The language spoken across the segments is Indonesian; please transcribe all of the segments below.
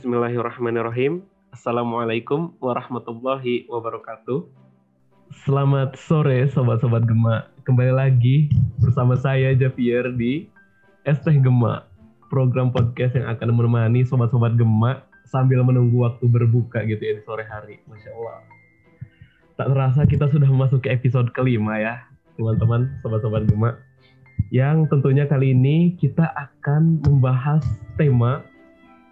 Bismillahirrahmanirrahim. Assalamualaikum warahmatullahi wabarakatuh. Selamat sore sobat-sobat Gema. Kembali lagi bersama saya Javier di Es Teh Gema, program podcast yang akan menemani sobat-sobat Gema sambil menunggu waktu berbuka gitu ya di sore hari. Masya Allah. Tak terasa kita sudah memasuki episode kelima ya, teman-teman, sobat-sobat Gema. Yang tentunya kali ini kita akan membahas tema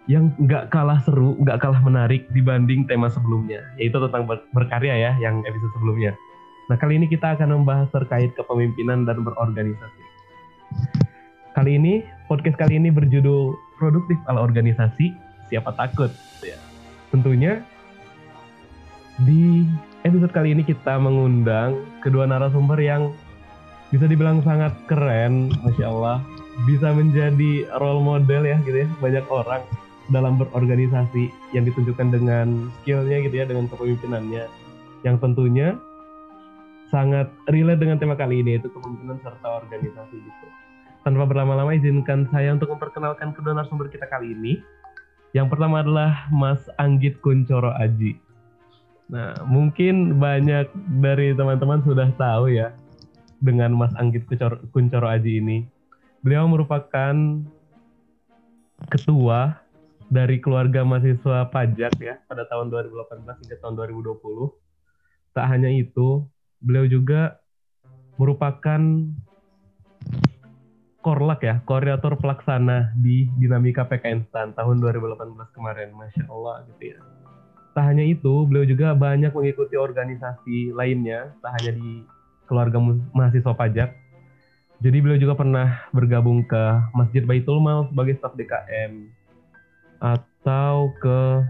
yang nggak kalah seru, nggak kalah menarik dibanding tema sebelumnya, yaitu tentang ber berkarya ya, yang episode sebelumnya. Nah, kali ini kita akan membahas terkait kepemimpinan dan berorganisasi. Kali ini, podcast kali ini berjudul Produktif ala Organisasi, Siapa Takut? Ya. Tentunya, di episode kali ini kita mengundang kedua narasumber yang bisa dibilang sangat keren, Masya Allah. Bisa menjadi role model ya gitu ya, banyak orang dalam berorganisasi yang ditunjukkan dengan skillnya gitu ya dengan kepemimpinannya yang tentunya sangat relate dengan tema kali ini yaitu kepemimpinan serta organisasi gitu. Tanpa berlama-lama izinkan saya untuk memperkenalkan kedua narasumber kita kali ini. Yang pertama adalah Mas Anggit Kuncoro Aji. Nah, mungkin banyak dari teman-teman sudah tahu ya dengan Mas Anggit Kuncoro Aji ini. Beliau merupakan ketua dari keluarga mahasiswa pajak ya pada tahun 2018 hingga tahun 2020. Tak hanya itu, beliau juga merupakan korlak ya, koordinator pelaksana di Dinamika PKN STAN tahun 2018 kemarin. Masya Allah gitu ya. Tak hanya itu, beliau juga banyak mengikuti organisasi lainnya, tak hanya di keluarga mahasiswa pajak. Jadi beliau juga pernah bergabung ke Masjid Baitul Mal sebagai staf DKM, atau ke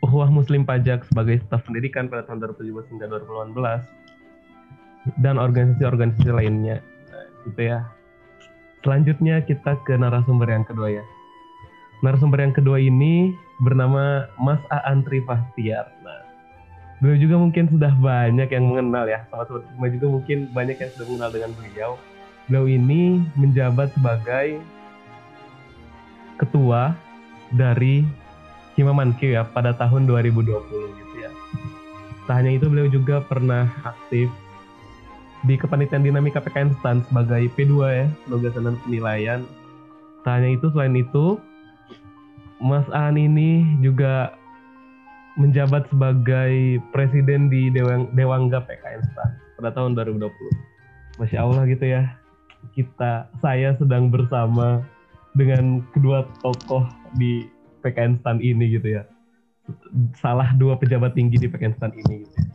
Uhwah Muslim Pajak sebagai staf pendidikan pada tahun 2017 hingga 2018 dan organisasi-organisasi lainnya gitu ya. Selanjutnya kita ke narasumber yang kedua ya. Narasumber yang kedua ini bernama Mas Aan Trivahtiar. Nah, beliau juga mungkin sudah banyak yang mengenal ya. Sahabat-sahabat juga mungkin banyak yang sudah mengenal dengan beliau. Beliau ini menjabat sebagai ketua dari Himamanki ya pada tahun 2020 gitu ya. Tak hanya itu beliau juga pernah aktif di kepanitiaan dinamika PKN STAN sebagai P2 ya, penugasan dan penilaian. Tak hanya itu, selain itu, Mas An ini juga menjabat sebagai presiden di Dewang, Dewangga PKN STAN pada tahun 2020. Masya Allah gitu ya, kita, saya sedang bersama dengan kedua tokoh di PKN STAN ini gitu ya. Salah dua pejabat tinggi di PKN STAN ini gitu. Ya.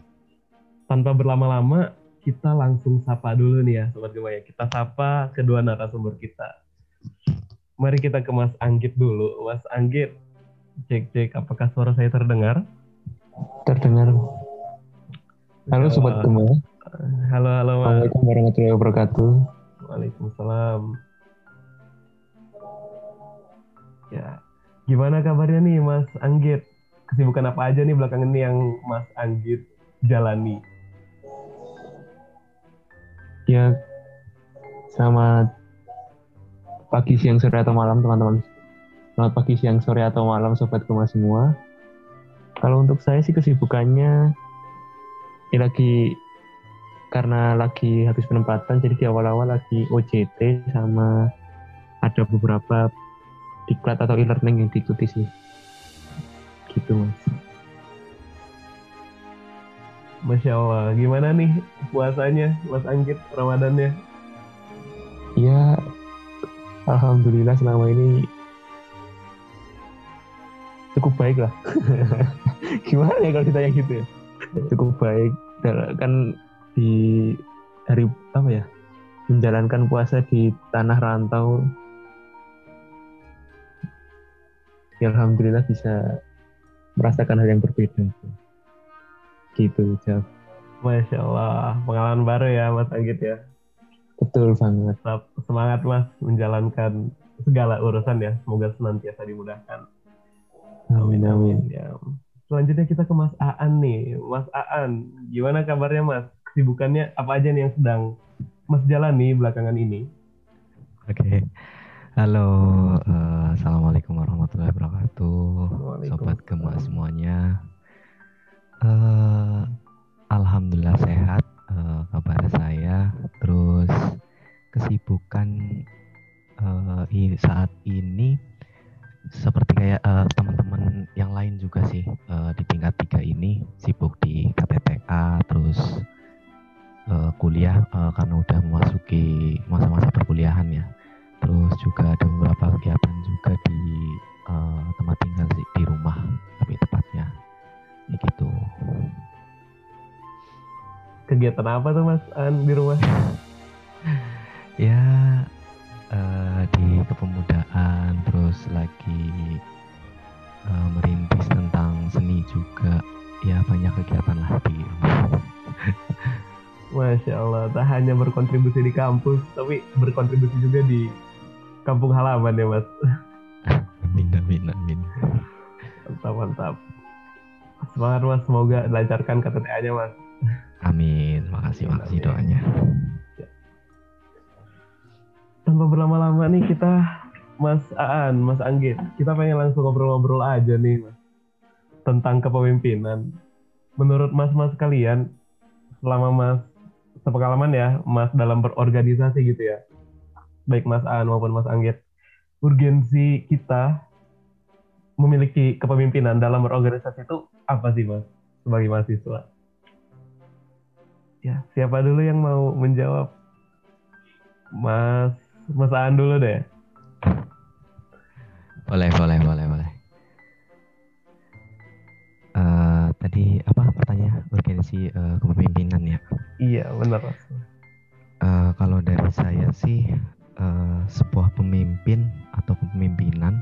Tanpa berlama-lama, kita langsung sapa dulu nih ya Sobat Gemaya. Kita sapa kedua narasumber kita. Mari kita ke Mas Anggit dulu. Mas Anggit, cek-cek apakah suara saya terdengar? Terdengar. Halo Sobat Gemaya. Halo, halo Mas. Assalamualaikum warahmatullahi wabarakatuh. Waalaikumsalam. Ya, gimana kabarnya nih Mas Anggit? Kesibukan apa aja nih belakangan ini yang Mas Anggit jalani? Ya, selamat pagi, siang, sore, atau malam teman-teman. Selamat pagi, siang, sore, atau malam Sobat Kema semua. Kalau untuk saya sih kesibukannya ya lagi karena lagi habis penempatan jadi di awal-awal lagi OJT sama ada beberapa diklat atau e-learning yang diikuti sih gitu mas Masya Allah, gimana nih puasanya Mas Anggit Ramadannya? Ya, Alhamdulillah selama ini cukup baik lah. gimana ya kalau ditanya gitu ya? Cukup baik. Kan di hari apa ya? Menjalankan puasa di tanah rantau ya alhamdulillah bisa merasakan hal yang berbeda. Gitu Jaf. Masya Allah. Pengalaman baru ya Mas Anggit ya. Betul banget. Semangat Mas menjalankan segala urusan ya. Semoga senantiasa dimudahkan. Amin amin. ya. Selanjutnya kita ke Mas Aan nih. Mas Aan gimana kabarnya Mas? Kesibukannya apa aja nih yang sedang Mas jalani belakangan ini? Oke. Okay. Halo, uh, assalamualaikum warahmatullahi wabarakatuh. sobat Gema semuanya. Uh, Alhamdulillah sehat uh, kabar saya. Terus kesibukan uh, saat ini seperti kayak uh, teman-teman yang lain juga sih uh, di tingkat tiga ini sibuk di KTTA terus uh, kuliah uh, karena udah memasuki masa-masa perkuliahan ya terus juga ada beberapa kegiatan juga di uh, tempat tinggal sih di rumah lebih tepatnya. Ya gitu. Kegiatan apa tuh mas? An di rumah? Ya uh, di kepemudaan terus lagi uh, merintis tentang seni juga. Ya banyak kegiatan lah di rumah. Masya Allah, tak hanya berkontribusi di kampus, tapi berkontribusi juga di kampung halaman ya mas. Amin, amin, amin. Mantap, mantap. Semangat mas, semoga dilancarkan KTTA-nya mas. Amin, makasih, makasih doanya. Ya. Tanpa berlama-lama nih kita Mas Aan, Mas Anggit, kita pengen langsung ngobrol-ngobrol aja nih mas tentang kepemimpinan. Menurut mas-mas kalian, selama mas sepengalaman ya mas dalam berorganisasi gitu ya, baik Mas Aan maupun Mas Anggit, urgensi kita memiliki kepemimpinan dalam berorganisasi itu apa sih Mas sebagai mahasiswa? Ya, siapa dulu yang mau menjawab? Mas Mas Aan dulu deh. Boleh, boleh, boleh, boleh. Uh, tadi apa pertanyaan urgensi uh, kepemimpinan ya? Iya, benar. Uh, kalau dari saya sih uh, sebuah pemimpin atau kepemimpinan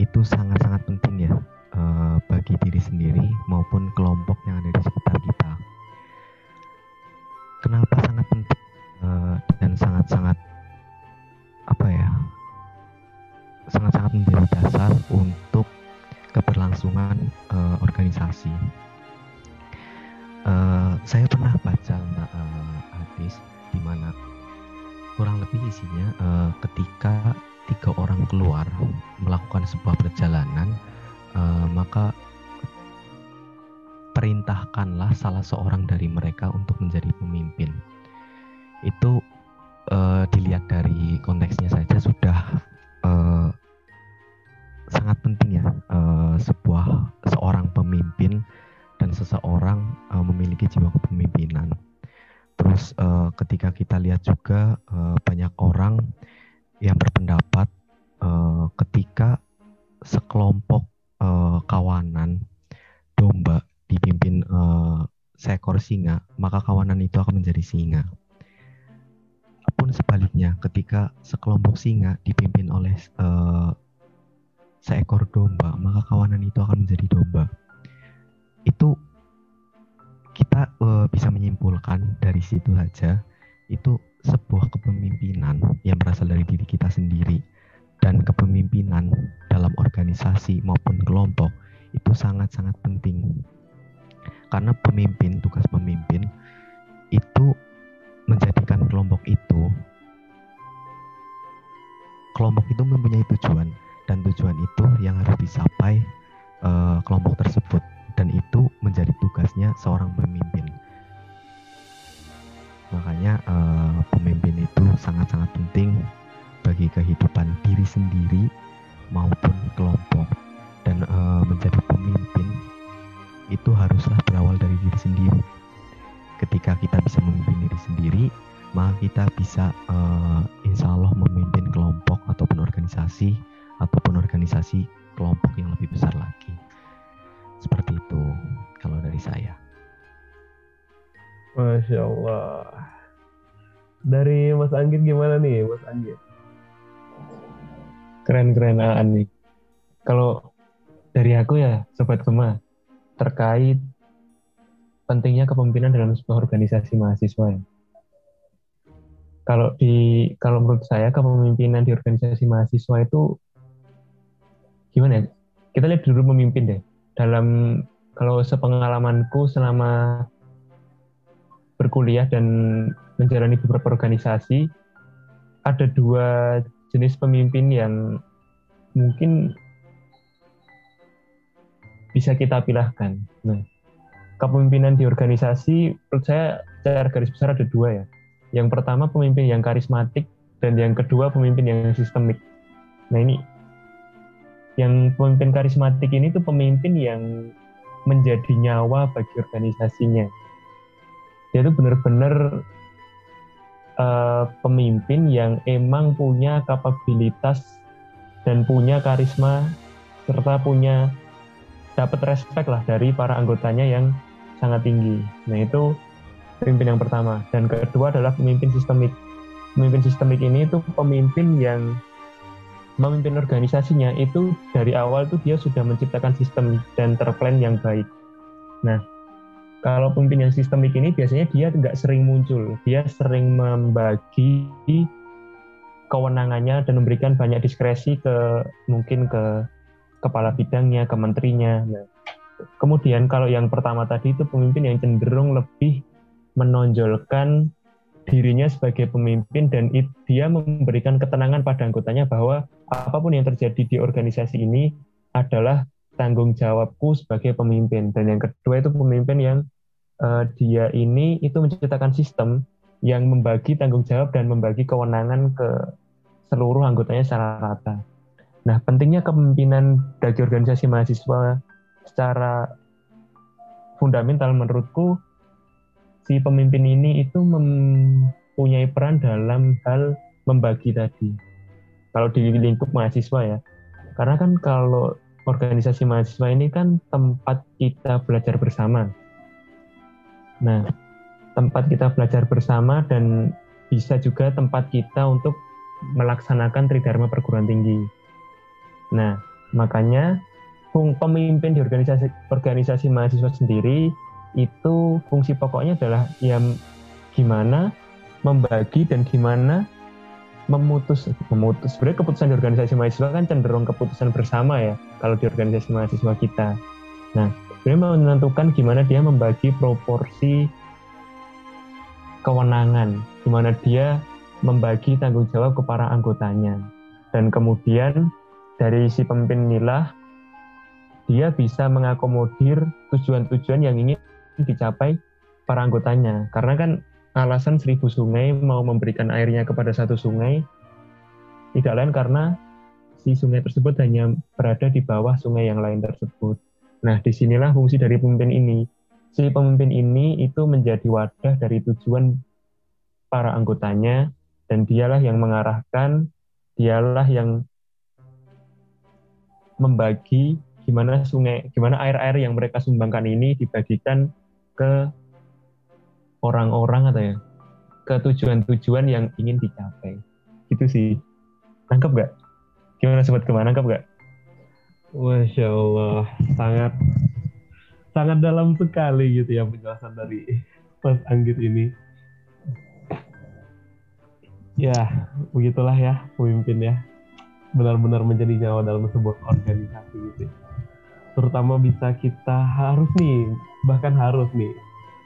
itu sangat-sangat penting ya uh, bagi diri sendiri maupun kelompok yang ada di sekitar kita. Kenapa sangat penting uh, dan sangat-sangat apa ya? Sangat-sangat menjadi dasar untuk keberlangsungan uh, organisasi. Uh, saya pernah baca uh, hadis di mana kurang lebih isinya uh, ketika tiga orang keluar melakukan sebuah perjalanan uh, maka perintahkanlah salah seorang dari mereka untuk menjadi pemimpin. Itu uh, dilihat dari konteksnya saja sudah uh, sangat penting ya uh, sebuah seorang pemimpin dan seseorang uh, memiliki jiwa kepemimpinan Terus uh, ketika kita lihat juga uh, banyak orang yang berpendapat uh, ketika sekelompok uh, kawanan domba dipimpin uh, seekor singa, maka kawanan itu akan menjadi singa. Pun sebaliknya, ketika sekelompok singa dipimpin oleh uh, seekor domba, maka kawanan itu akan menjadi domba. Itu bisa menyimpulkan dari situ saja itu sebuah kepemimpinan yang berasal dari diri kita sendiri. Dan kepemimpinan dalam organisasi maupun kelompok itu sangat-sangat penting. Karena pemimpin tugas pemimpin itu menjadikan kelompok itu kelompok itu mempunyai tujuan. Dan tujuan itu yang harus dicapai uh, kelompok tersebut. Dan itu menjadi tugasnya seorang pemimpin. Makanya uh, pemimpin itu sangat-sangat penting bagi kehidupan diri sendiri maupun kelompok dan uh, menjadi pemimpin itu haruslah berawal dari diri sendiri. Ketika kita bisa memimpin diri sendiri, maka kita bisa uh, insya Allah memimpin kelompok ataupun organisasi ataupun organisasi kelompok yang lebih besar lagi. Seperti itu kalau dari saya. Masya Allah. Dari Mas Anggit gimana nih, Mas Anggit? Keren-keren Aan nih. Kalau dari aku ya, Sobat Gema, terkait pentingnya kepemimpinan dalam sebuah organisasi mahasiswa. Ya. Kalau di kalau menurut saya kepemimpinan di organisasi mahasiswa itu gimana ya? Kita lihat dulu memimpin deh dalam kalau sepengalamanku selama berkuliah dan menjalani beberapa organisasi ada dua jenis pemimpin yang mungkin bisa kita pilahkan. Nah, kepemimpinan di organisasi menurut saya secara garis besar ada dua ya. Yang pertama pemimpin yang karismatik dan yang kedua pemimpin yang sistemik. Nah ini yang pemimpin karismatik ini tuh pemimpin yang menjadi nyawa bagi organisasinya. Dia itu benar-benar uh, pemimpin yang emang punya kapabilitas dan punya karisma serta punya dapat respect lah dari para anggotanya yang sangat tinggi. Nah itu pemimpin yang pertama. Dan kedua adalah pemimpin sistemik. Pemimpin sistemik ini itu pemimpin yang memimpin organisasinya itu dari awal tuh dia sudah menciptakan sistem dan terplan yang baik. Nah, kalau pemimpin yang sistemik ini biasanya dia nggak sering muncul, dia sering membagi kewenangannya dan memberikan banyak diskresi ke mungkin ke kepala bidangnya, ke menterinya. Nah, kemudian kalau yang pertama tadi itu pemimpin yang cenderung lebih menonjolkan dirinya sebagai pemimpin dan dia memberikan ketenangan pada anggotanya bahwa apa pun yang terjadi di organisasi ini adalah tanggung jawabku sebagai pemimpin dan yang kedua itu pemimpin yang uh, dia ini itu menciptakan sistem yang membagi tanggung jawab dan membagi kewenangan ke seluruh anggotanya secara rata. Nah, pentingnya kepemimpinan bagi organisasi mahasiswa secara fundamental menurutku si pemimpin ini itu mempunyai peran dalam hal membagi tadi. Kalau di lingkup mahasiswa ya. Karena kan kalau organisasi mahasiswa ini kan tempat kita belajar bersama. Nah, tempat kita belajar bersama dan bisa juga tempat kita untuk melaksanakan tridharma perguruan tinggi Nah, makanya pemimpin di organisasi organisasi mahasiswa sendiri itu fungsi pokoknya adalah yang gimana membagi dan gimana memutus memutus. Sebenarnya keputusan di organisasi mahasiswa kan cenderung keputusan bersama ya kalau di organisasi mahasiswa kita. Nah sebenarnya menentukan gimana dia membagi proporsi kewenangan gimana dia membagi tanggung jawab ke para anggotanya. Dan kemudian dari si pemimpin inilah dia bisa mengakomodir tujuan-tujuan yang ingin dicapai para anggotanya. Karena kan alasan seribu sungai mau memberikan airnya kepada satu sungai tidak lain karena si sungai tersebut hanya berada di bawah sungai yang lain tersebut. Nah, di sinilah fungsi dari pemimpin ini. Si pemimpin ini itu menjadi wadah dari tujuan para anggotanya dan dialah yang mengarahkan, dialah yang membagi gimana sungai, gimana air-air yang mereka sumbangkan ini dibagikan ke orang-orang atau ya ke tujuan-tujuan yang ingin dicapai. Gitu sih. Nangkep gak? Gimana sobat ke mana nangkep gak? Masya Allah, sangat sangat dalam sekali gitu ya penjelasan dari Mas Anggit ini. Ya, begitulah ya pemimpin ya benar-benar menjadi nyawa dalam sebuah organisasi gitu terutama bisa kita harus nih bahkan harus nih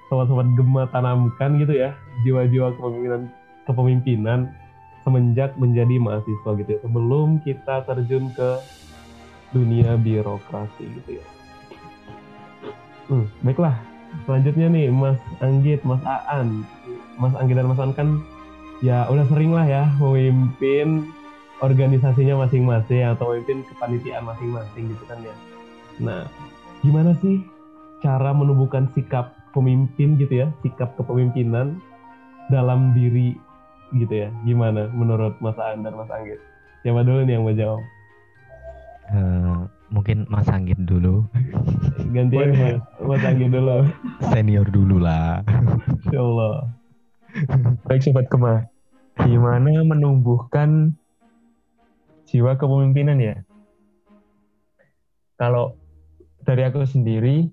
sobat-sobat gema tanamkan gitu ya jiwa-jiwa kepemimpinan kepemimpinan semenjak menjadi mahasiswa gitu ya sebelum kita terjun ke dunia birokrasi gitu ya hmm, baiklah selanjutnya nih Mas Anggit Mas Aan Mas Anggit dan Mas Aan kan ya udah sering lah ya memimpin organisasinya masing-masing atau memimpin kepanitiaan masing-masing gitu kan ya. Nah, gimana sih cara menumbuhkan sikap pemimpin gitu ya, sikap kepemimpinan dalam diri gitu ya? Gimana menurut Mas Aan dan Mas Anggit? Siapa dulu nih yang mau jawab? Uh, mungkin Mas Anggit dulu. Gantian Mas, Mas Anggit dulu. Senior dulu lah. Insya Allah. Baik Sobat Kema, gimana menumbuhkan jiwa kepemimpinan ya. Kalau dari aku sendiri,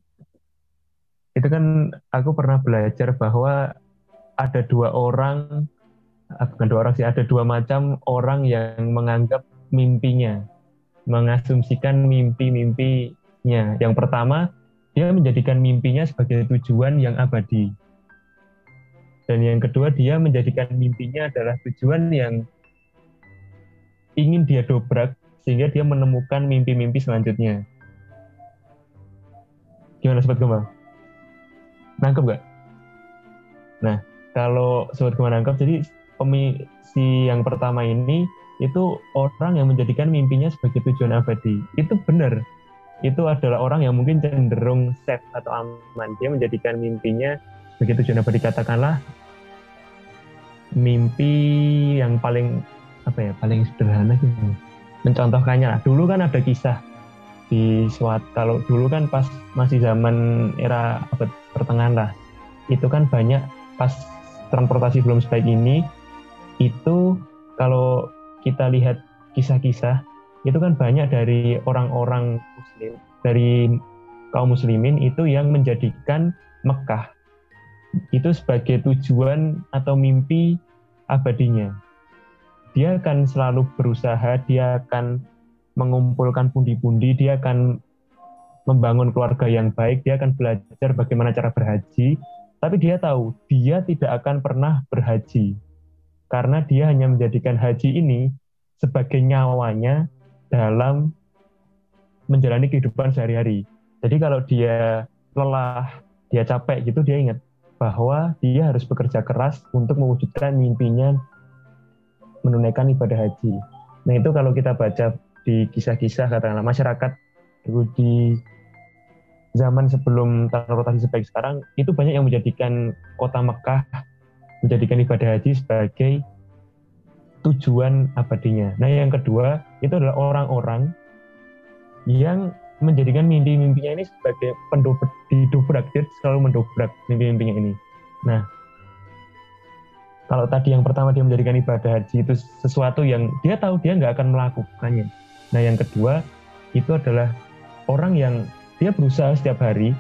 itu kan aku pernah belajar bahwa ada dua orang, ah, bukan dua orang sih, ada dua macam orang yang menganggap mimpinya, mengasumsikan mimpi-mimpinya. Yang pertama, dia menjadikan mimpinya sebagai tujuan yang abadi. Dan yang kedua, dia menjadikan mimpinya adalah tujuan yang ingin dia dobrak sehingga dia menemukan mimpi-mimpi selanjutnya. Gimana Sobat Gema? Nangkep gak? Nah, kalau Sobat Gema nangkep, jadi pemi si yang pertama ini itu orang yang menjadikan mimpinya sebagai tujuan abadi. Itu benar. Itu adalah orang yang mungkin cenderung safe atau aman. Dia menjadikan mimpinya sebagai tujuan abadi. Katakanlah mimpi yang paling apa ya paling sederhana gitu mencontohkannya lah dulu kan ada kisah di suat. Kalau dulu kan pas masih zaman era abad pertengahan lah. Itu kan banyak pas transportasi belum sebaik ini itu kalau kita lihat kisah-kisah itu kan banyak dari orang-orang muslim dari kaum muslimin itu yang menjadikan Mekah itu sebagai tujuan atau mimpi abadinya. Dia akan selalu berusaha, dia akan mengumpulkan pundi-pundi, dia akan membangun keluarga yang baik, dia akan belajar bagaimana cara berhaji, tapi dia tahu dia tidak akan pernah berhaji karena dia hanya menjadikan haji ini sebagai nyawanya dalam menjalani kehidupan sehari-hari. Jadi kalau dia lelah, dia capek gitu, dia ingat bahwa dia harus bekerja keras untuk mewujudkan mimpinya menunaikan ibadah haji. Nah itu kalau kita baca di kisah-kisah katakanlah masyarakat dulu di zaman sebelum transportasi sebaik sekarang itu banyak yang menjadikan kota Mekah menjadikan ibadah haji sebagai tujuan abadinya. Nah yang kedua itu adalah orang-orang yang menjadikan mimpi-mimpinya ini sebagai pendobrak, didobrak, dia selalu mendobrak mimpi-mimpinya ini. Nah kalau tadi yang pertama dia menjadikan ibadah haji itu sesuatu yang dia tahu dia nggak akan melakukannya. Nah yang kedua itu adalah orang yang dia berusaha setiap hari,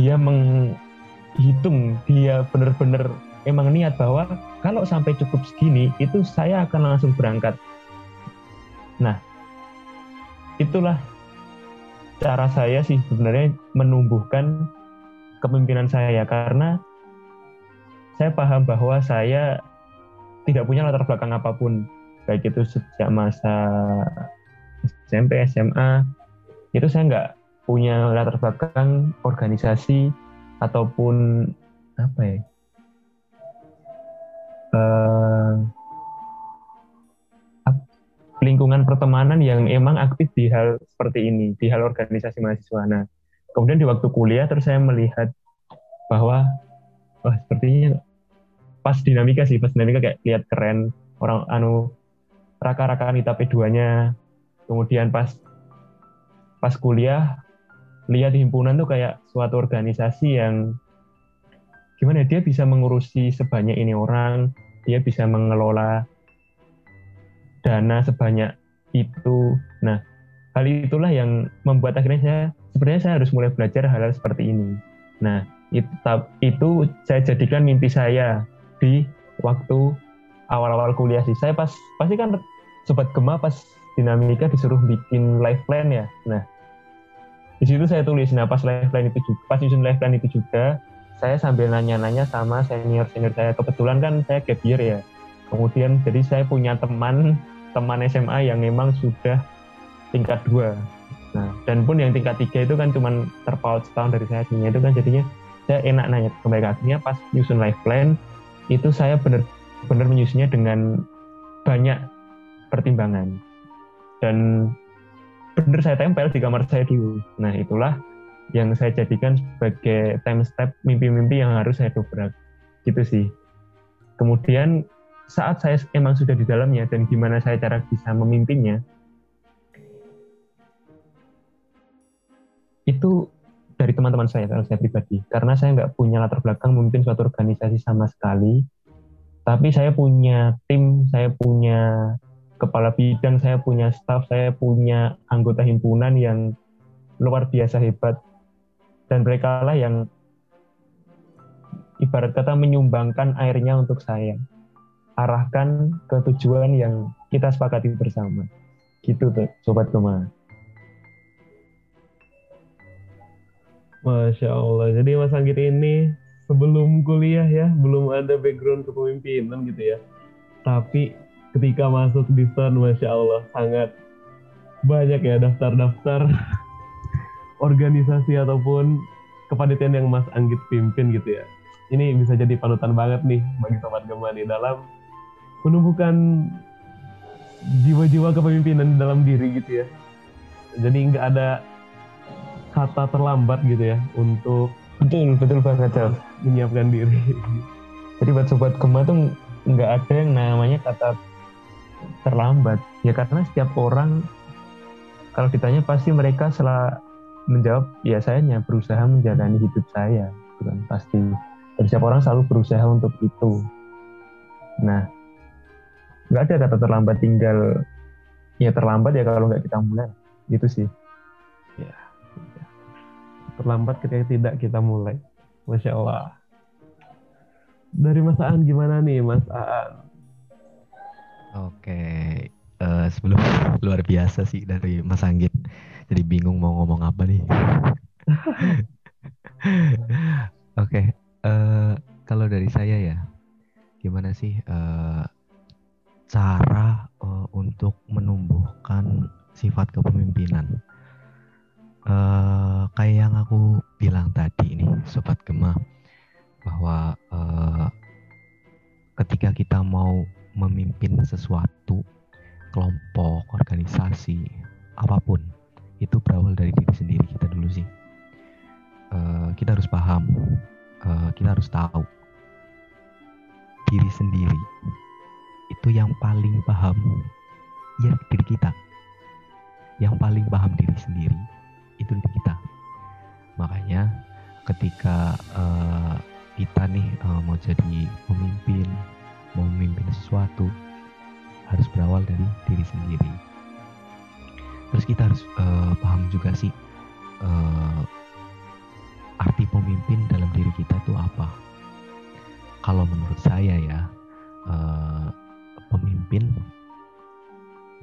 dia menghitung, dia benar-benar emang niat bahwa kalau sampai cukup segini itu saya akan langsung berangkat. Nah itulah cara saya sih sebenarnya menumbuhkan kepemimpinan saya karena saya paham bahwa saya tidak punya latar belakang apa pun, baik itu sejak masa SMP, SMA, itu saya nggak punya latar belakang organisasi ataupun apa ya, uh, lingkungan pertemanan yang emang aktif di hal seperti ini, di hal organisasi mahasiswa. Nah, kemudian di waktu kuliah terus saya melihat bahwa wah sepertinya pas dinamika sih pas dinamika kayak lihat keren orang anu raka-rakaan kita P2-nya kemudian pas pas kuliah lihat himpunan tuh kayak suatu organisasi yang gimana ya, dia bisa mengurusi sebanyak ini orang dia bisa mengelola dana sebanyak itu nah hal itulah yang membuat akhirnya saya sebenarnya saya harus mulai belajar hal-hal seperti ini nah itu, itu saya jadikan mimpi saya di waktu awal-awal kuliah sih. Saya pas pasti kan sobat Gema pas dinamika disuruh bikin life plan ya. Nah, di situ saya tulis nah pas life plan itu juga, pas nyusun life plan itu juga saya sambil nanya-nanya sama senior-senior saya. Kebetulan kan saya gap ya. Kemudian jadi saya punya teman teman SMA yang memang sudah tingkat dua. Nah, dan pun yang tingkat tiga itu kan cuma terpaut setahun dari saya itu kan jadinya saya enak nanya ke mereka akhirnya pas nyusun life plan itu saya benar-benar menyusunnya dengan banyak pertimbangan dan benar saya tempel di kamar saya dulu. Nah itulah yang saya jadikan sebagai time step mimpi-mimpi yang harus saya dobrak. Gitu sih. Kemudian saat saya emang sudah di dalamnya dan gimana saya cara bisa memimpinnya, itu dari teman-teman saya kalau saya pribadi karena saya nggak punya latar belakang memimpin suatu organisasi sama sekali tapi saya punya tim saya punya kepala bidang saya punya staff saya punya anggota himpunan yang luar biasa hebat dan mereka lah yang ibarat kata menyumbangkan airnya untuk saya arahkan ke tujuan yang kita sepakati bersama gitu tuh sobat ke mana Masya Allah. Jadi Mas Anggit ini sebelum kuliah ya, belum ada background kepemimpinan gitu ya. Tapi ketika masuk di STAN, Masya Allah, sangat banyak ya daftar-daftar organisasi ataupun kepanitiaan yang Mas Anggit pimpin gitu ya. Ini bisa jadi panutan banget nih bagi sobat nih dalam menumbuhkan jiwa-jiwa kepemimpinan dalam diri gitu ya. Jadi nggak ada kata terlambat gitu ya untuk Betul, betul banget, Jal. menyiapkan diri. Jadi buat sobat Gema tuh nggak ada yang namanya kata terlambat. Ya karena setiap orang kalau ditanya pasti mereka setelah menjawab ya saya hanya berusaha menjalani hidup saya, bukan pasti. Dan setiap orang selalu berusaha untuk itu. Nah, nggak ada kata terlambat tinggal ya terlambat ya kalau nggak kita mulai. Gitu sih. Terlambat ketika tidak kita mulai. Masya Allah. Dari Mas Aan gimana nih Mas Aan? Oke, eh, sebelum luar biasa sih dari Mas Anggit. Jadi bingung mau ngomong apa nih. Oke, eh, kalau dari saya ya, gimana sih eh, cara eh, untuk menumbuhkan sifat kepemimpinan? Eh, kayak yang aku bilang tadi nih, sobat Gema, bahwa eh, ketika kita mau memimpin sesuatu, kelompok, organisasi, apa pun, itu berawal dari diri sendiri kita dulu sih. Eh, kita harus paham, eh, kita harus tahu diri sendiri itu yang paling paham ya diri kita. Yang paling paham diri sendiri itu diri kita. Makanya ketika eh, kita nih eh, mau jadi pemimpin, mau memimpin sesuatu harus berawal dari diri sendiri. Terus kita harus eh, paham juga sih eh, arti pemimpin dalam diri kita itu apa. Kalau menurut saya ya eh, pemimpin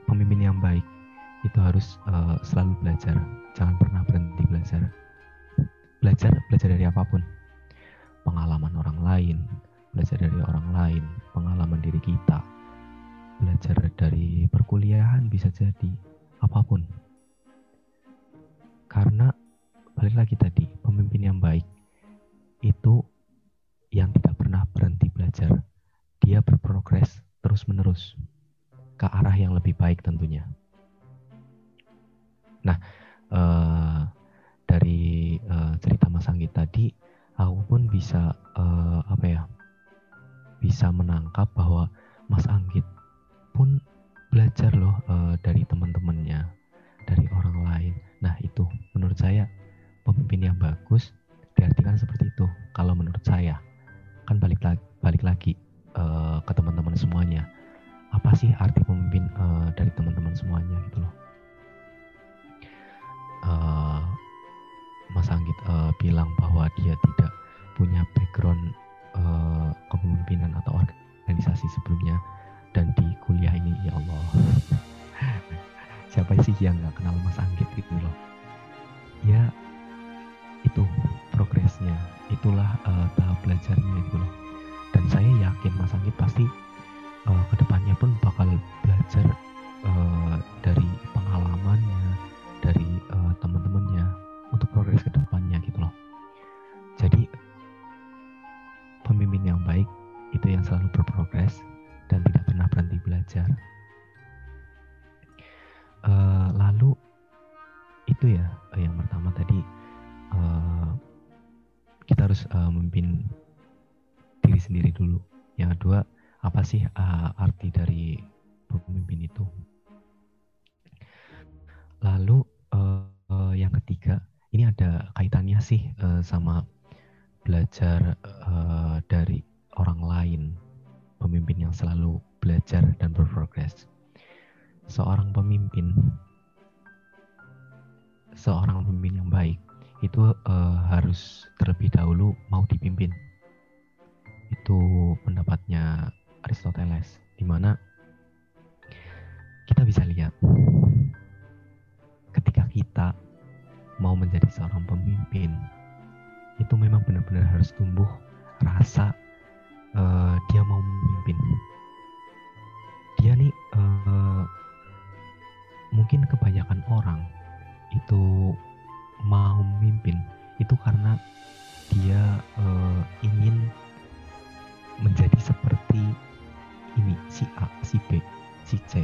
pemimpin yang baik itu harus eh, selalu belajar, jangan pernah berhenti belajar. Belajar belajar dari apa pun, pengalaman orang lain, belajar dari orang lain, pengalaman diri kita, belajar dari perkuliahan bisa jadi apa pun. Karena balik lagi tadi, pemimpin yang baik itu yang tidak pernah berhenti belajar. Dia berprogres terus-menerus ke arah yang lebih baik tentunya. Nah, eh, dari eh, cerita Mas Anggit tadi, aku pun bisa eh, apa ya? Bisa menangkap bahwa Mas Anggit pun belajar loh eh, dari teman-temannya, dari orang lain. Nah, itu menurut saya pemimpin yang bagus diartikan seperti itu. Kalau menurut saya, kan balik lagi, balik lagi eh, ke teman-teman semuanya. Apa sih arti pemimpin eh, dari teman-teman semuanya gitu loh? Eh, Mas Anggit eh, bilang bahwa dia tidak punya background eh, kepemimpinan atau organisasi sebelumnya. Dan di kuliah ini ya Allah. Siapa sih yang nggak kenal Mas Anggit gitu loh? Ya itu progresnya. Itulah eh, tahap belajarnya gitu loh. Dan saya yakin Mas Anggit pasti eh, ke depannya pun bakal belajar eh, dari pengalamannya sama belajar eh, dari orang lain, pemimpin yang selalu belajar dan berprogres seorang pemimpin, seorang pemimpin yang baik itu eh, harus terlebih dahulu mau dipimpin. Itu pendapatnya Aristoteles, di mana kita bisa lihat ketika kita mau menjadi seorang pemimpin, itu memang benar-benar harus tumbuh rasa eh, dia mau memimpin. Dia nih eh, mungkin kebanyakan orang itu mau itu karena dia uh, ingin menjadi seperti ini si A, si B, si C.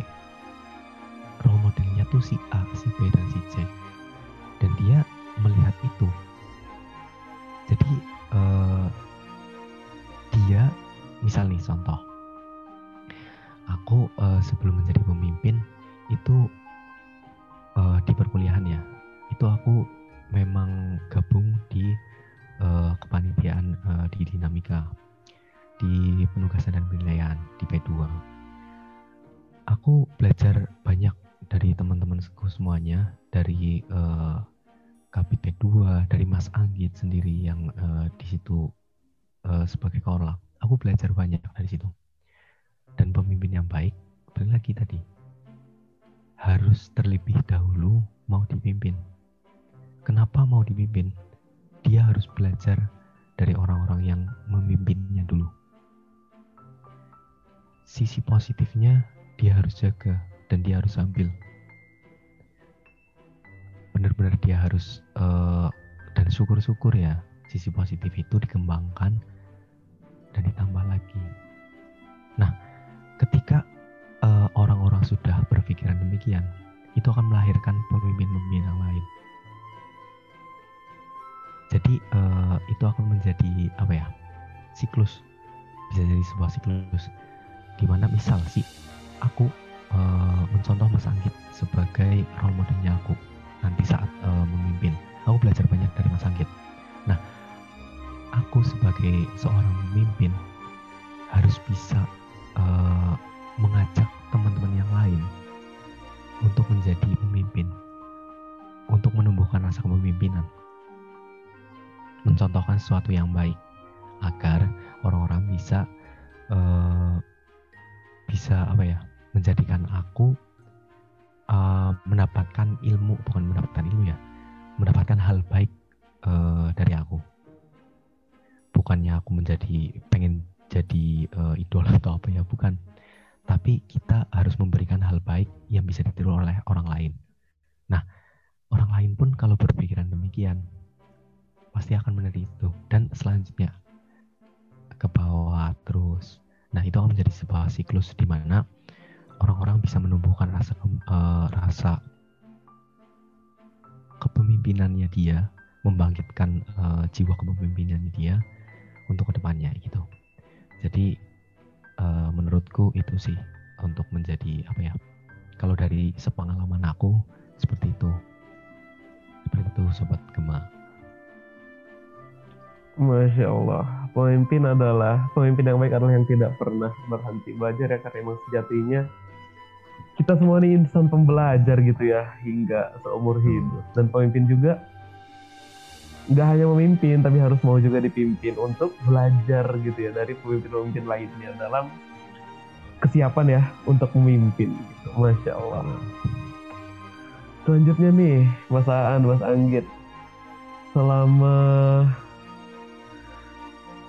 Role modelnya tuh si A, si B dan si C. Dan dia melihat itu. Jadi uh, dia misal nih contoh. Aku uh, sebelum menjadi pemimpin itu uh, di perkuliahan ya. Itu aku memang gabung di uh, kepanitiaan uh, di dinamika di penugasan dan penilaian di P2 aku belajar banyak dari teman-teman semuanya dari uh, Kapit P2 dari Mas Anggit sendiri yang uh, di situ uh, sebagai korlap aku belajar banyak dari situ. Dan pemimpin yang baik balik lagi tadi harus terlebih dahulu mau dipimpin. Kenapa mau dipimpin? Dia harus belajar dari orang-orang yang memimpinnya dulu. Sisi positifnya dia harus jaga dan dia harus ambil benar-benar dia harus uh, dan syukur-syukur ya sisi positif itu dikembangkan dan ditambah lagi nah ketika uh, orang-orang sudah berpikiran demikian, itu akan melahirkan pemimpin-pemimpin yang lain. Jadi uh, itu akan menjadi apa ya? Siklus bisa jadi sebuah siklus. Di mana misal sih aku uh, mencontoh Mas Anggit sebagai role modelnya aku nanti saat uh, memimpin. Aku belajar banyak dari Mas Anggit. Nah, aku sebagai seorang pemimpin harus bisa uh, mengajak teman-teman yang lain untuk menjadi pemimpin, untuk menumbuhkan rasa kepemimpinan, mencontohkan sesuatu yang baik agar orang-orang bisa uh, bisa apa ya menjadikan aku uh, mendapatkan ilmu bukan mendapatkan ilmu ya mendapatkan hal baik uh, dari aku. Bukannya aku menjadi pengen jadi uh, idola atau apa ya bukan. Tapi kita harus memberikan hal baik yang bisa ditiru oleh orang lain. Nah orang lain pun kalau berpikiran demikian pasti akan menjadi itu. Dan selanjutnya ke bawah terus. Nah itu akan menjadi sebuah siklus di mana orang-orang bisa menumbuhkan rasa uh, rasa kepemimpinannya dia membangkitkan uh, jiwa kepemimpinannya dia untuk ke depannya gitu. Jadi uh, menurutku itu sih untuk menjadi apa ya kalau dari sepengalaman aku seperti itu. Seperti itu sobat gema. Masya Allah, pemimpin adalah pemimpin yang baik adalah yang tidak pernah berhenti. Belajar ya karena emang sejatinya kita semua ini insan pembelajar gitu ya hingga seumur hidup dan pemimpin juga nggak hanya memimpin tapi harus mau juga dipimpin untuk belajar gitu ya dari pemimpin-pemimpin lainnya dalam kesiapan ya untuk memimpin gitu. Masya Allah. Selanjutnya nih Mas Aan, Mas Anggit selama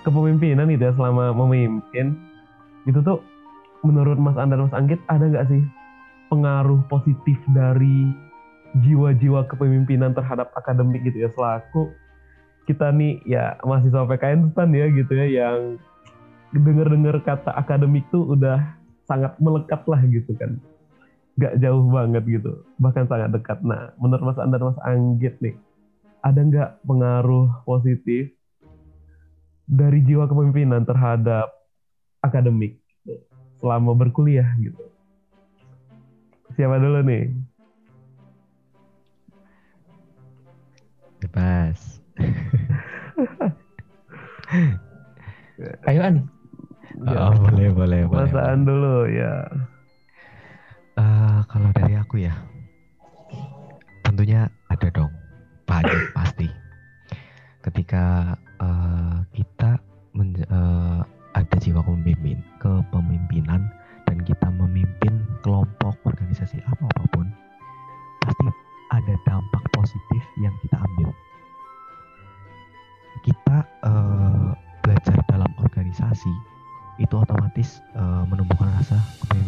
kepemimpinan gitu ya selama memimpin itu tuh menurut Mas Aan dan Mas Anggit ada nggak sih pengaruh positif dari jiwa-jiwa kepemimpinan terhadap akademik gitu ya selaku kita nih ya mahasiswa PKN stan ya gitu ya yang denger-dengar kata akademik tuh udah sangat melekat lah gitu kan. Gak jauh banget gitu bahkan sangat dekat. Nah menurut Mas Andar Mas Anggit nih ada nggak pengaruh positif dari jiwa kepemimpinan terhadap akademik selama berkuliah gitu siapa dulu nih bebas Ayo An. Ya. Oh, boleh, boleh, boleh. Masaan dulu ya. Uh, kalau dari aku ya, tentunya ada dong, banyak pasti. Ketika uh, kita uh, ada jiwa pemimpin, kepemimpinan, dan kita memimpin kelompok, organisasi atau apa pun, pasti ada dampak positif yang kita ambil. Kita uh, belajar dalam organisasi itu otomatis uh, menumbuhkan rasa kepemimpinan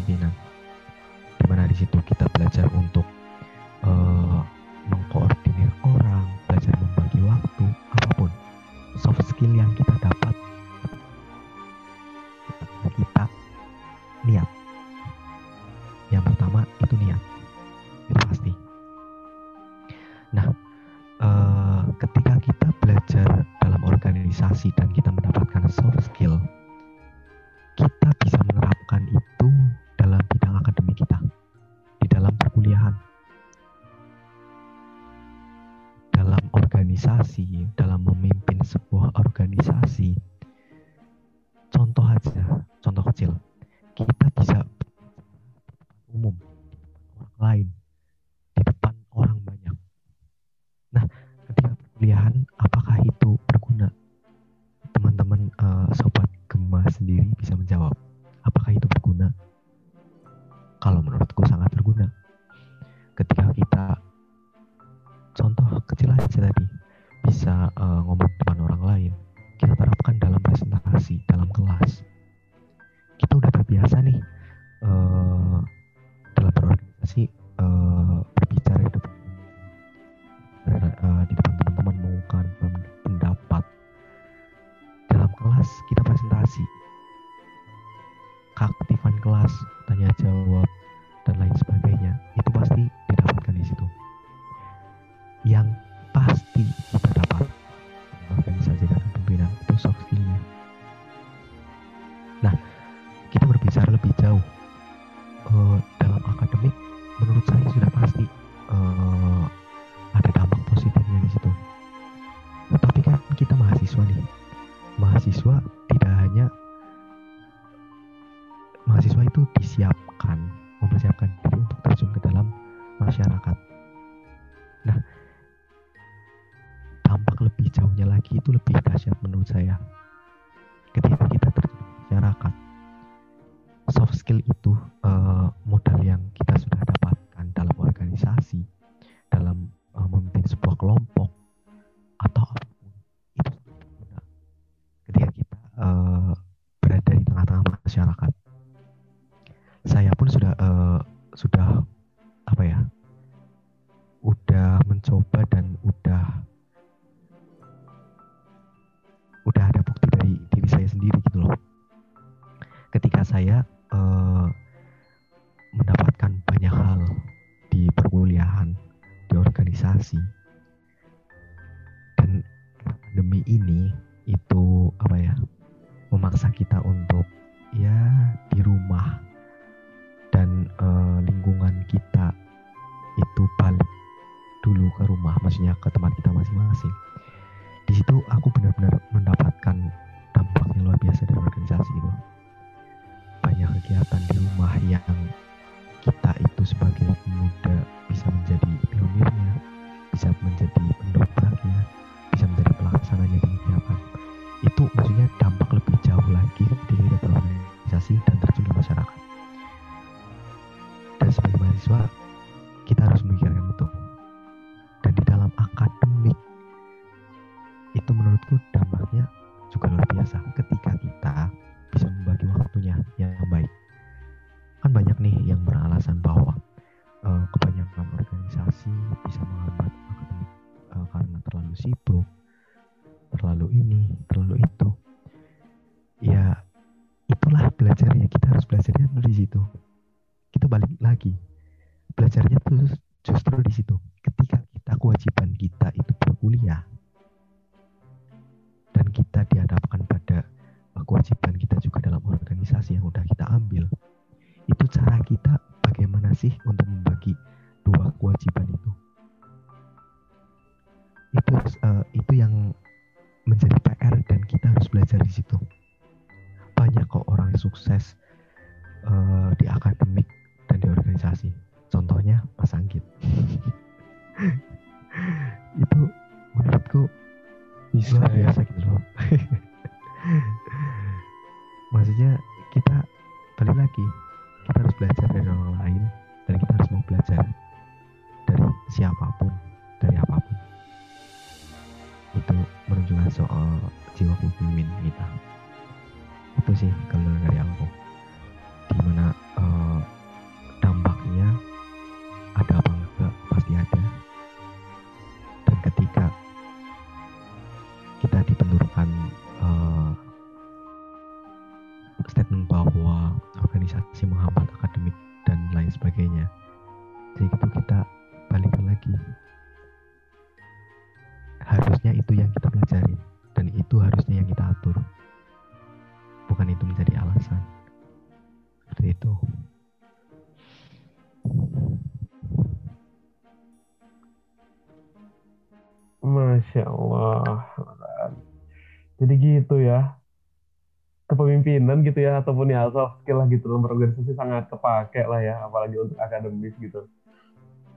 Kepemimpinan gitu ya, ataupun ya soft skill lah gitu dalam berorganisasi sangat kepake lah ya, apalagi untuk akademis gitu.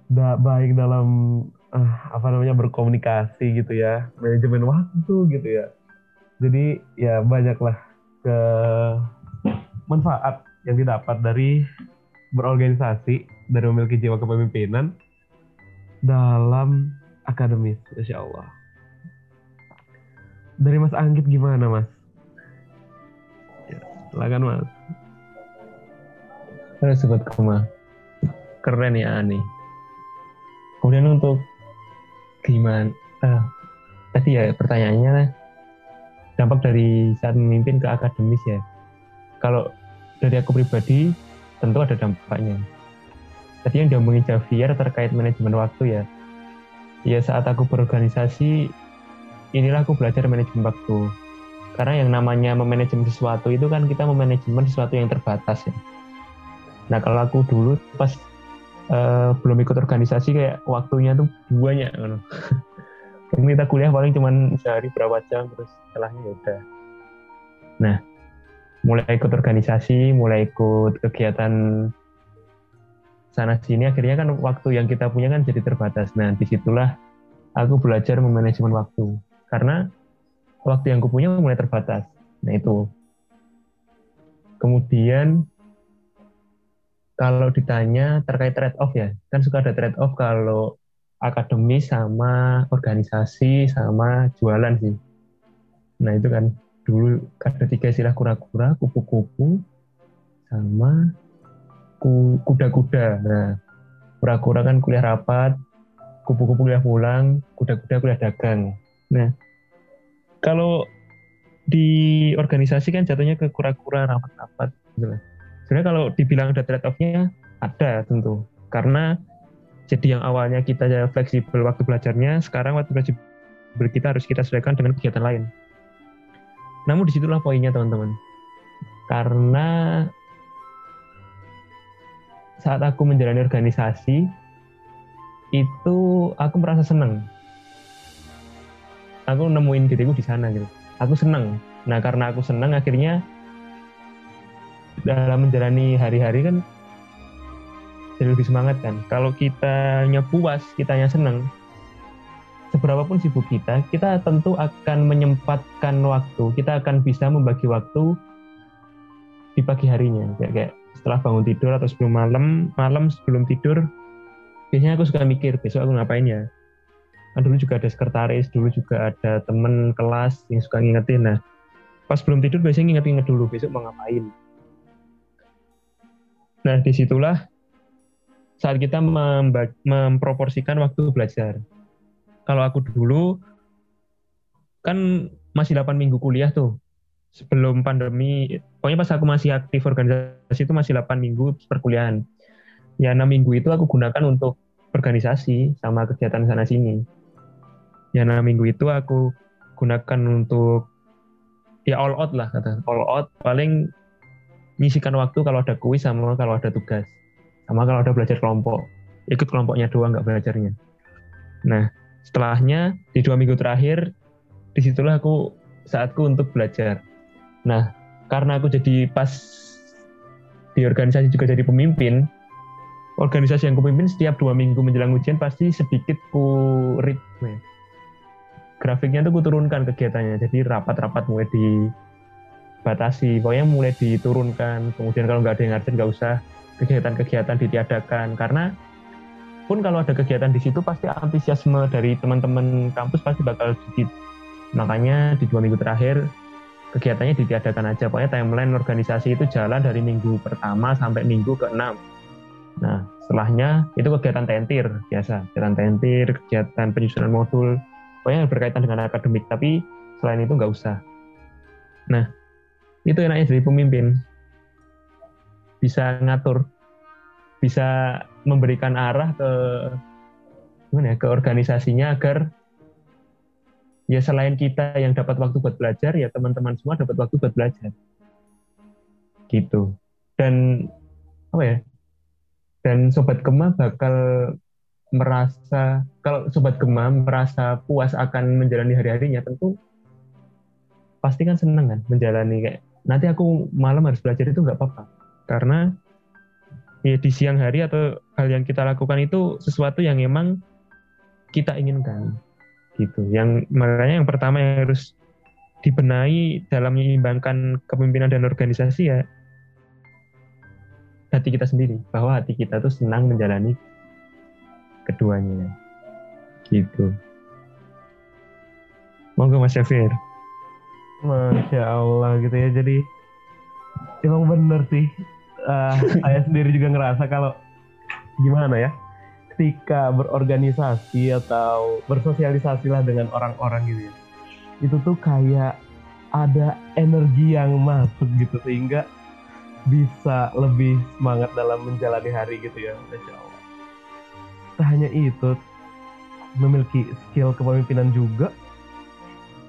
Da, baik dalam ah, apa namanya berkomunikasi gitu ya, manajemen waktu gitu ya. Jadi ya banyaklah ke manfaat yang didapat dari berorganisasi, dari memiliki jiwa kepemimpinan dalam akademis, insya Allah. Dari Mas Anggit gimana Mas? Silakan Mas. Halo Sobat Kema. Keren ya Ani. Kemudian untuk gimana? Ah, tadi ya pertanyaannya dampak dari saat memimpin ke akademis ya. Kalau dari aku pribadi tentu ada dampaknya. Tadi yang diomongin Javier terkait manajemen waktu ya. Ya saat aku berorganisasi, inilah aku belajar manajemen waktu. Karena yang namanya memanajemen sesuatu itu kan kita memanajemen sesuatu yang terbatas ya. Nah kalau aku dulu pas uh, belum ikut organisasi kayak waktunya tuh banyak kan. kita kuliah paling cuma sehari berapa jam terus setelahnya ya udah. Nah, mulai ikut organisasi, mulai ikut kegiatan sana sini, akhirnya kan waktu yang kita punya kan jadi terbatas. Nah, di situlah aku belajar memanajemen waktu. Karena waktu yang aku punya mulai terbatas. Nah, itu. Kemudian, kalau ditanya terkait trade-off ya, kan suka ada trade-off kalau akademis sama organisasi sama jualan sih. Nah, itu kan dulu ada tiga istilah kura-kura, kupu-kupu, sama kuda-kuda. Nah, kura-kura kan kuliah rapat, kupu-kupu kuliah pulang, kuda-kuda kuliah dagang. Nah, kalau di organisasi kan jatuhnya ke kura-kura rapat-rapat. Gitu. Sebenarnya kalau dibilang ada trade-off-nya, ada tentu. Karena jadi yang awalnya kita fleksibel waktu belajarnya, sekarang waktu belajar kita harus kita sesuaikan dengan kegiatan lain. Namun di situlah poinnya teman-teman. Karena saat aku menjalani organisasi, itu aku merasa senang. Aku nemuin diriku di sana gitu. Aku senang. Nah karena aku senang akhirnya dalam menjalani hari-hari kan jadi lebih semangat kan. Kalau kita puas, kitanya senang, seberapapun sibuk kita, kita tentu akan menyempatkan waktu. Kita akan bisa membagi waktu di pagi harinya. Kayak, kayak setelah bangun tidur atau sebelum malam, malam sebelum tidur, biasanya aku suka mikir besok aku ngapain ya. Kan dulu juga ada sekretaris, dulu juga ada temen kelas yang suka ngingetin. Nah, pas belum tidur biasanya nginget-nginget dulu besok mau ngapain. Nah, di situlah saat kita memproporsikan waktu belajar kalau aku dulu kan masih 8 minggu kuliah tuh sebelum pandemi pokoknya pas aku masih aktif organisasi itu masih 8 minggu perkuliahan ya 6 minggu itu aku gunakan untuk organisasi sama kegiatan sana sini ya 6 minggu itu aku gunakan untuk ya all out lah kata all out. Paling nyisikan waktu kalau ada kuis sama kalau ada tugas. Sama kalau ada belajar kelompok. Ikut kelompoknya doang nggak belajarnya. Nah setelahnya di dua minggu terakhir di situlah aku saatku untuk belajar. Nah karena aku jadi pas di organisasi juga jadi pemimpin organisasi yang kupimpin setiap dua minggu menjelang ujian pasti sedikit ku ritme grafiknya tuh ku turunkan kegiatannya jadi rapat-rapat mulai dibatasi pokoknya mulai diturunkan kemudian kalau nggak ada yang nggak usah kegiatan-kegiatan ditiadakan karena pun kalau ada kegiatan di situ pasti antusiasme dari teman-teman kampus pasti bakal sedikit. Makanya di dua minggu terakhir kegiatannya ditiadakan aja. Pokoknya timeline organisasi itu jalan dari minggu pertama sampai minggu ke-6. Nah, setelahnya itu kegiatan tentir biasa. Kegiatan tentir, kegiatan penyusunan modul. Pokoknya berkaitan dengan akademik. Tapi selain itu nggak usah. Nah, itu enaknya jadi pemimpin. bisa ngatur, bisa memberikan arah ke gimana ya, ke organisasinya agar ya selain kita yang dapat waktu buat belajar, ya teman-teman semua dapat waktu buat belajar. Gitu. Dan apa ya? Dan sobat Gema bakal merasa kalau sobat Gema merasa puas akan menjalani hari-harinya tentu pasti kan seneng kan menjalani kayak nanti aku malam harus belajar itu nggak apa-apa karena ya di siang hari atau hal yang kita lakukan itu sesuatu yang memang kita inginkan gitu. Yang makanya yang pertama yang harus dibenahi dalam menyeimbangkan kepemimpinan dan organisasi ya hati kita sendiri bahwa hati kita tuh senang menjalani keduanya. Gitu. Monggo Mas Syafir. Masya Allah gitu ya jadi emang bener sih. Uh, saya sendiri juga ngerasa kalau gimana ya ketika berorganisasi atau bersosialisasi lah dengan orang-orang gitu ya itu tuh kayak ada energi yang masuk gitu sehingga bisa lebih semangat dalam menjalani hari gitu ya Masya Allah tak hanya itu memiliki skill kepemimpinan juga?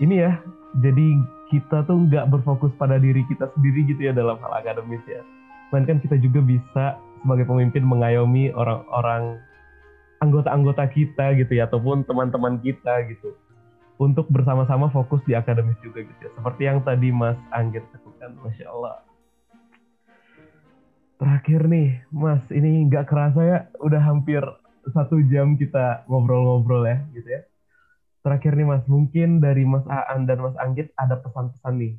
Ini ya jadi kita tuh nggak berfokus pada diri kita sendiri gitu ya dalam hal akademis ya. Melainkan kita juga bisa sebagai pemimpin mengayomi orang-orang anggota-anggota kita gitu ya ataupun teman-teman kita gitu. Untuk bersama-sama fokus di akademis juga gitu ya. Seperti yang tadi Mas Anggit lakukan Masya Allah. Terakhir nih Mas ini nggak kerasa ya udah hampir satu jam kita ngobrol-ngobrol ya gitu ya terakhir nih Mas mungkin dari Mas Aan dan Mas Anggit ada pesan-pesan nih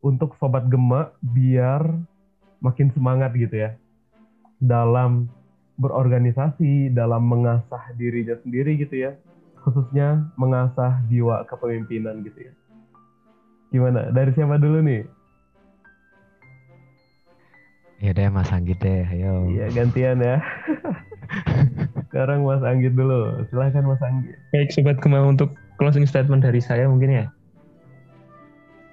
untuk sobat Gema biar makin semangat gitu ya dalam berorganisasi, dalam mengasah dirinya sendiri gitu ya, khususnya mengasah jiwa kepemimpinan gitu ya. Gimana? Dari siapa dulu nih? Ya deh Mas Anggit deh, ayo. Iya gantian ya. Sekarang Mas Anggit dulu. Silahkan Mas Anggit. Baik Sobat Gema untuk closing statement dari saya mungkin ya.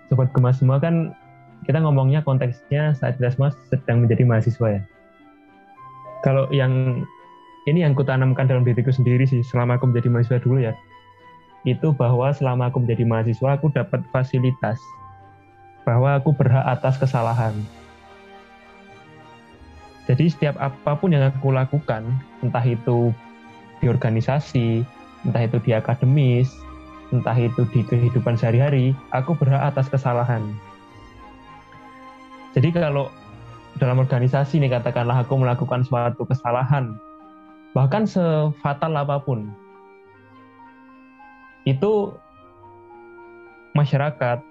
Sobat Gema semua kan kita ngomongnya konteksnya saat kita semua sedang menjadi mahasiswa ya kalau yang ini yang kutanamkan dalam diriku sendiri sih selama aku menjadi mahasiswa dulu ya itu bahwa selama aku menjadi mahasiswa aku dapat fasilitas bahwa aku berhak atas kesalahan jadi setiap apa pun yang aku lakukan entah itu di organisasi entah itu di akademis entah itu di kehidupan sehari-hari aku berhak atas kesalahan. Jadi kalau dalam organisasi nih katakanlah aku melakukan suatu kesalahan bahkan sefatal apa pun itu masyarakat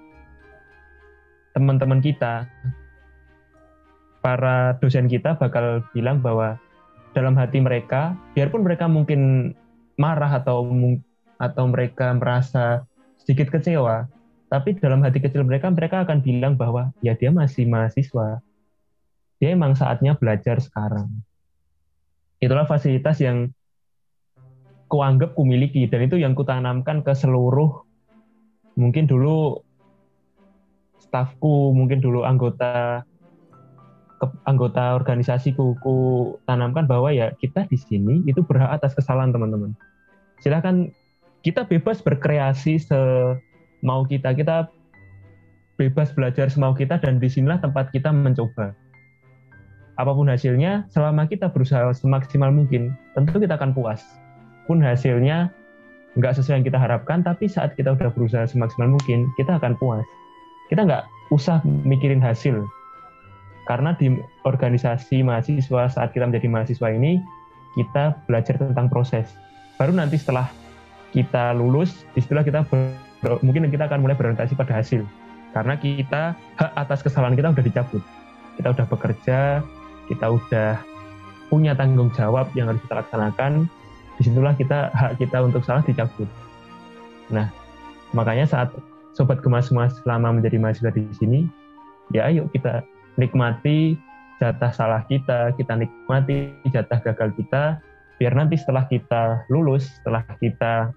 teman-teman kita para dosen kita bakal bilang bahwa dalam hati mereka biarpun mereka mungkin marah atau atau mereka merasa sedikit kecewa tapi dalam hati kecil mereka mereka akan bilang bahwa ya dia masih mahasiswa dia emang saatnya belajar sekarang. Itulah fasilitas yang kuanggap kumiliki dan itu yang kutanamkan ke seluruh mungkin dulu stafku, mungkin dulu anggota ke, anggota organisasiku ku tanamkan bahwa ya kita di sini itu berhak atas kesalahan teman-teman. Silahkan kita bebas berkreasi semau kita, kita bebas belajar semau kita dan di sinilah tempat kita mencoba apa pun hasilnya, selama kita berusaha semaksimal mungkin, tentu kita akan puas. Pun hasilnya nggak sesuai yang kita harapkan, tapi saat kita udah berusaha semaksimal mungkin, kita akan puas. Kita nggak usah mikirin hasil. Karena di organisasi mahasiswa, saat kita menjadi mahasiswa ini, kita belajar tentang proses. Baru nanti setelah kita lulus, istilah kita ber, mungkin kita akan mulai berorientasi pada hasil. Karena kita, hak atas kesalahan kita udah dicabut. Kita udah bekerja, kita udah punya tanggung jawab yang harus kita laksanakan, di situlah kita hak kita untuk salah dicabut. Nah, makanya saat sobat kemas semua selama menjadi mahasiswa di sini, ya ayo kita nikmati jatah salah kita, kita nikmati jatah gagal kita, biar nanti setelah kita lulus, setelah kita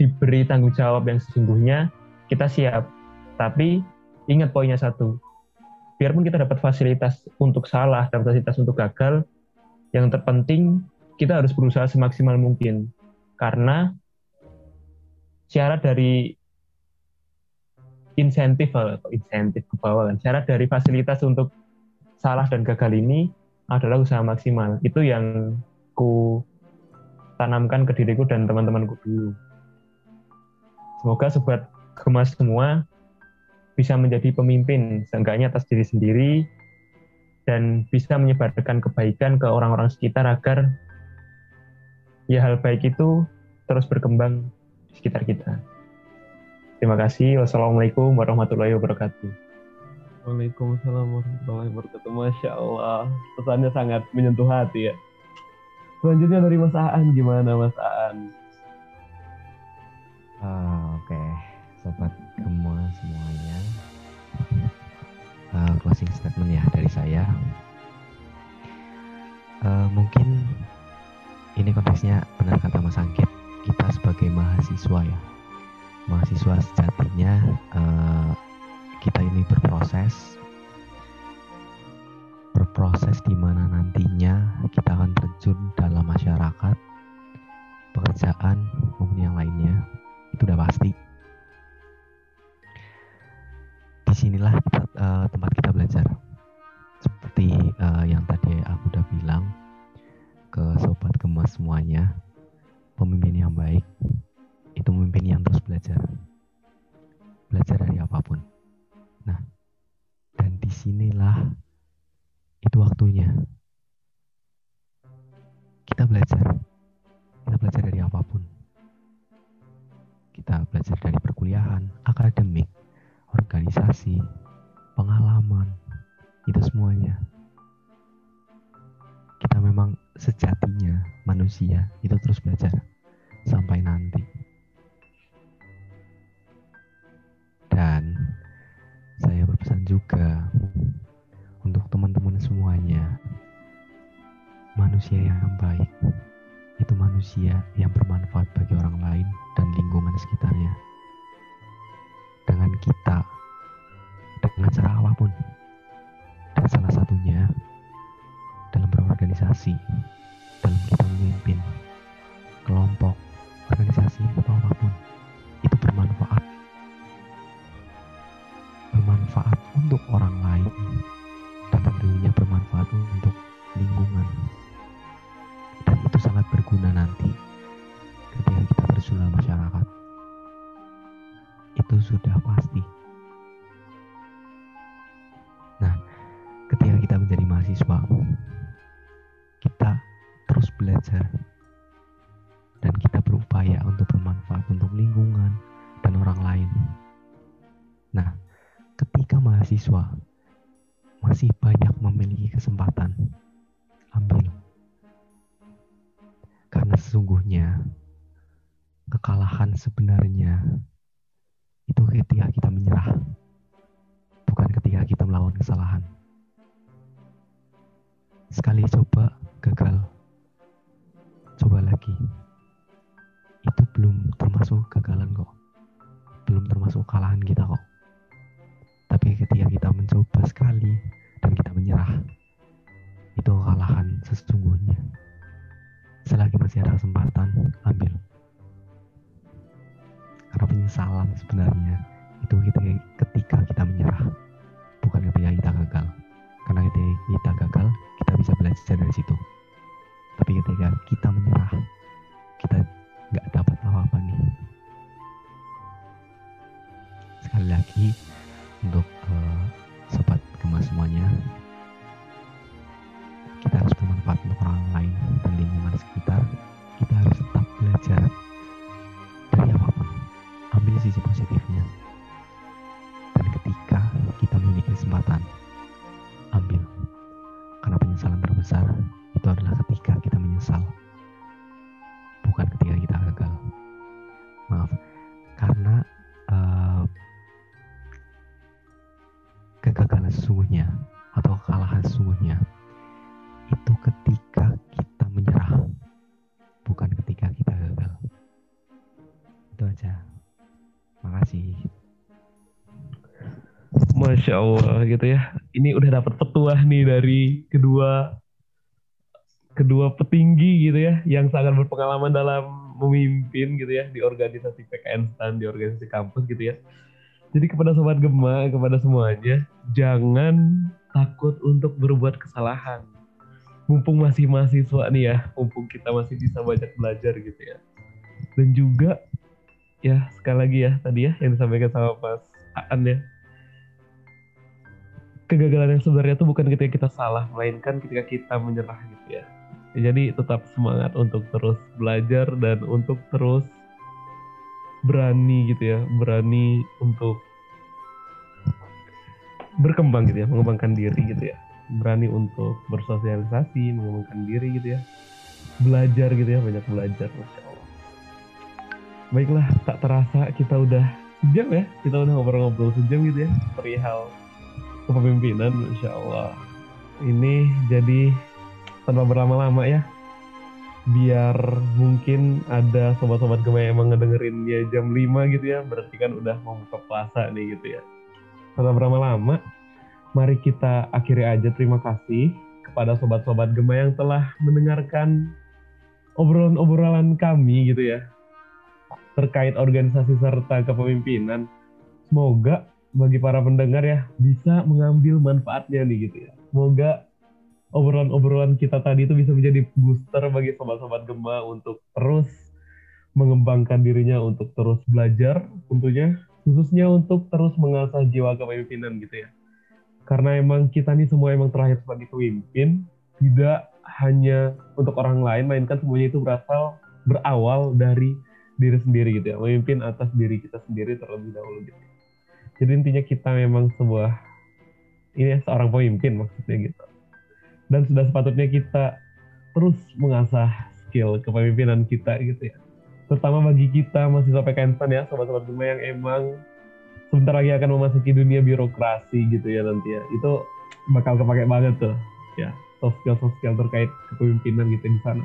diberi tanggung jawab yang sesungguhnya, kita siap. Tapi ingat poinnya satu, biarpun kita dapat fasilitas untuk salah, dapat fasilitas untuk gagal, yang terpenting kita harus berusaha semaksimal mungkin. Karena syarat dari insentif atau insentif ke bawah kan, syarat dari fasilitas untuk salah dan gagal ini adalah usaha maksimal. Itu yang ku tanamkan ke diriku dan teman-temanku dulu. Semoga sobat gemas semua bisa menjadi pemimpin, seenggaknya atas diri sendiri, dan bisa menyebarkan kebaikan ke orang-orang sekitar agar ya hal baik itu terus berkembang di sekitar kita. Terima kasih. Wassalamualaikum warahmatullahi wabarakatuh. Waalaikumsalam warahmatullahi wabarakatuh. Masya Allah, pesannya sangat menyentuh hati ya. Selanjutnya dari Mas Aan, gimana Mas Aan? Ah, Oke, sobat gemma semuanya. Ah, closing statement ya dari saya. Eh, mungkin ini konteksnya benar kata Mas Anggit, kita sebagai mahasiswa ya, mahasiswa sejatinya eh, kita ini berproses, berproses di mana nantinya kita akan terjun dalam masyarakat, pekerjaan maupun yang lainnya itu udah pasti. Di sinilah kita, eh, tempat kita belajar. Seperti eh, yang tadi aku udah bilang ke sobat gemas semuanya, pemimpin yang baik itu pemimpin yang terus belajar, belajar dari apa pun. Nah, dan di sinilah itu waktunya kita belajar, kita belajar dari apa pun kita belajar dari perkuliahan, akademik, organisasi, pengalaman, itu semuanya. Kita memang sejatinya manusia itu terus belajar sampai nanti. Dan saya berpesan juga untuk teman-teman semuanya, manusia yang baik itu manusia yang bermanfaat bagi orang lain dan lingkungan sekitarnya. Dengan kita, dengan cara apa pun, dan salah satunya dalam berorganisasi, dalam kita memimpin kelompok, organisasi atau apa pun, itu bermanfaat. Untuk orang lain. Dan tentunya bermanfaat untuk lingkungan. Dan itu sangat berguna nanti ketika kita terjun masyarakat. Itu sudah pasti. Nah ketika kita menjadi mahasiswa kita terus belajar. Dan kita berupaya untuk bermanfaat untuk lingkungan dan orang lain. Nah ketika mahasiswa masih banyak memiliki kesempatan ambil karena sesungguhnya kekalahan sebenarnya itu ketika kita menyerah, bukan ketika kita melawan kesalahan. Sekali coba gagal, coba lagi. Itu belum termasuk kegagalan kok, belum termasuk kekalahan kita kok. Tapi ketika kita mencoba sekali dan kita menyerah, itu kekalahan sesungguhnya. Selagi masih ada kesempatan ambil. Karena penyesalan sebenarnya itu ketika, ketika kita menyerah bukan ketika kita gagal. Karena ketika kita gagal kita bisa belajar dari situ. Tapi ketika kita menyerah kita nggak dapat apa-apa nih. Sekali lagi untuk eh, sobat gemas semuanya. Kita harus bermanfaat untuk orang lain dan lingkungan sekitar. Kita harus tetap belajar dari apa pun. Ambil sisi positifnya. Dan ketika kita memiliki kesempatan ambil. Karena penyesalan terbesar itu adalah ketika kita menyesal sesungguhnya atau kekalahan sesungguhnya itu ketika kita menyerah bukan ketika kita gagal itu aja makasih Masya Allah gitu ya. ini udah dapat petuah nih dari kedua kedua petinggi gitu ya yang sangat berpengalaman dalam memimpin gitu ya di organisasi PKN STAN di organisasi kampus gitu ya. Jadi kepada sobat Gema, kepada semuanya, jangan takut untuk berbuat kesalahan. Mumpung masih mahasiswa nih ya, mumpung kita masih bisa banyak belajar gitu ya. Dan juga ya sekali lagi ya tadi ya yang disampaikan sama Mas Aan ya. Kegagalan yang sebenarnya itu bukan ketika kita salah, melainkan ketika kita menyerah gitu ya jadi tetap semangat untuk terus belajar dan untuk terus berani gitu ya, berani untuk berkembang gitu ya, mengembangkan diri gitu ya. Berani untuk bersosialisasi, mengembangkan diri gitu ya. Belajar gitu ya, banyak belajar Masya Allah. Baiklah, tak terasa kita udah sejam ya, kita udah ngobrol-ngobrol sejam gitu ya, perihal kepemimpinan Masya Allah. Ini jadi tanpa berlama-lama ya biar mungkin ada sobat-sobat gema yang emang ngedengerin dia jam 5 gitu ya berarti kan udah mau buka puasa nih gitu ya. Tanpa berlama-lama mari kita akhiri aja. Terima kasih kepada sobat-sobat gema yang telah mendengarkan obrolan-obrolan kami gitu ya terkait organisasi serta kepemimpinan. Semoga bagi para pendengar ya bisa mengambil manfaatnya nih gitu ya. Semoga obrolan-obrolan kita tadi itu bisa menjadi booster bagi sobat-sobat Gema untuk terus mengembangkan dirinya untuk terus belajar tentunya khususnya untuk terus mengasah jiwa kepemimpinan gitu ya. Karena emang kita nih semua emang terakhir sebagai pemimpin tidak hanya untuk orang lain melainkan semuanya itu berasal berawal dari diri sendiri gitu ya memimpin atas diri kita sendiri terlebih dahulu gitu. Jadi intinya kita memang sebuah ini ya, seorang pemimpin maksudnya gitu dan sudah sepatutnya kita terus mengasah skill kepemimpinan kita gitu ya. Terutama bagi kita mahasiswa PKN ya, sobat-sobat Gema yang emang sebentar lagi akan memasuki dunia birokrasi gitu ya nanti ya. Itu bakal kepake banget tuh ya soft skill soft skill terkait kepemimpinan gitu di sana.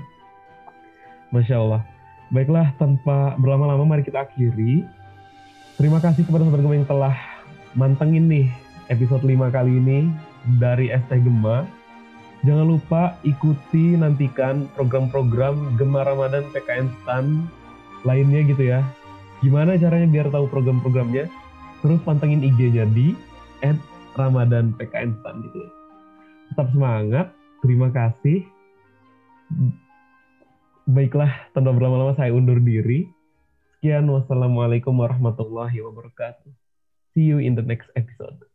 Masya Allah. Baiklah, tanpa berlama-lama mari kita akhiri. Terima kasih kepada sobat Gema yang telah mantengin nih episode 5 kali ini dari ST Gema Jangan lupa ikuti nantikan program-program Gemar Ramadan PKN STAN lainnya gitu ya. Gimana caranya biar tahu program-programnya? Terus pantengin IG-nya di Ramadan PKN STAN gitu. Tetap semangat, terima kasih. Baiklah, tanpa berlama-lama saya undur diri. Sekian, wassalamualaikum warahmatullahi wabarakatuh. See you in the next episode.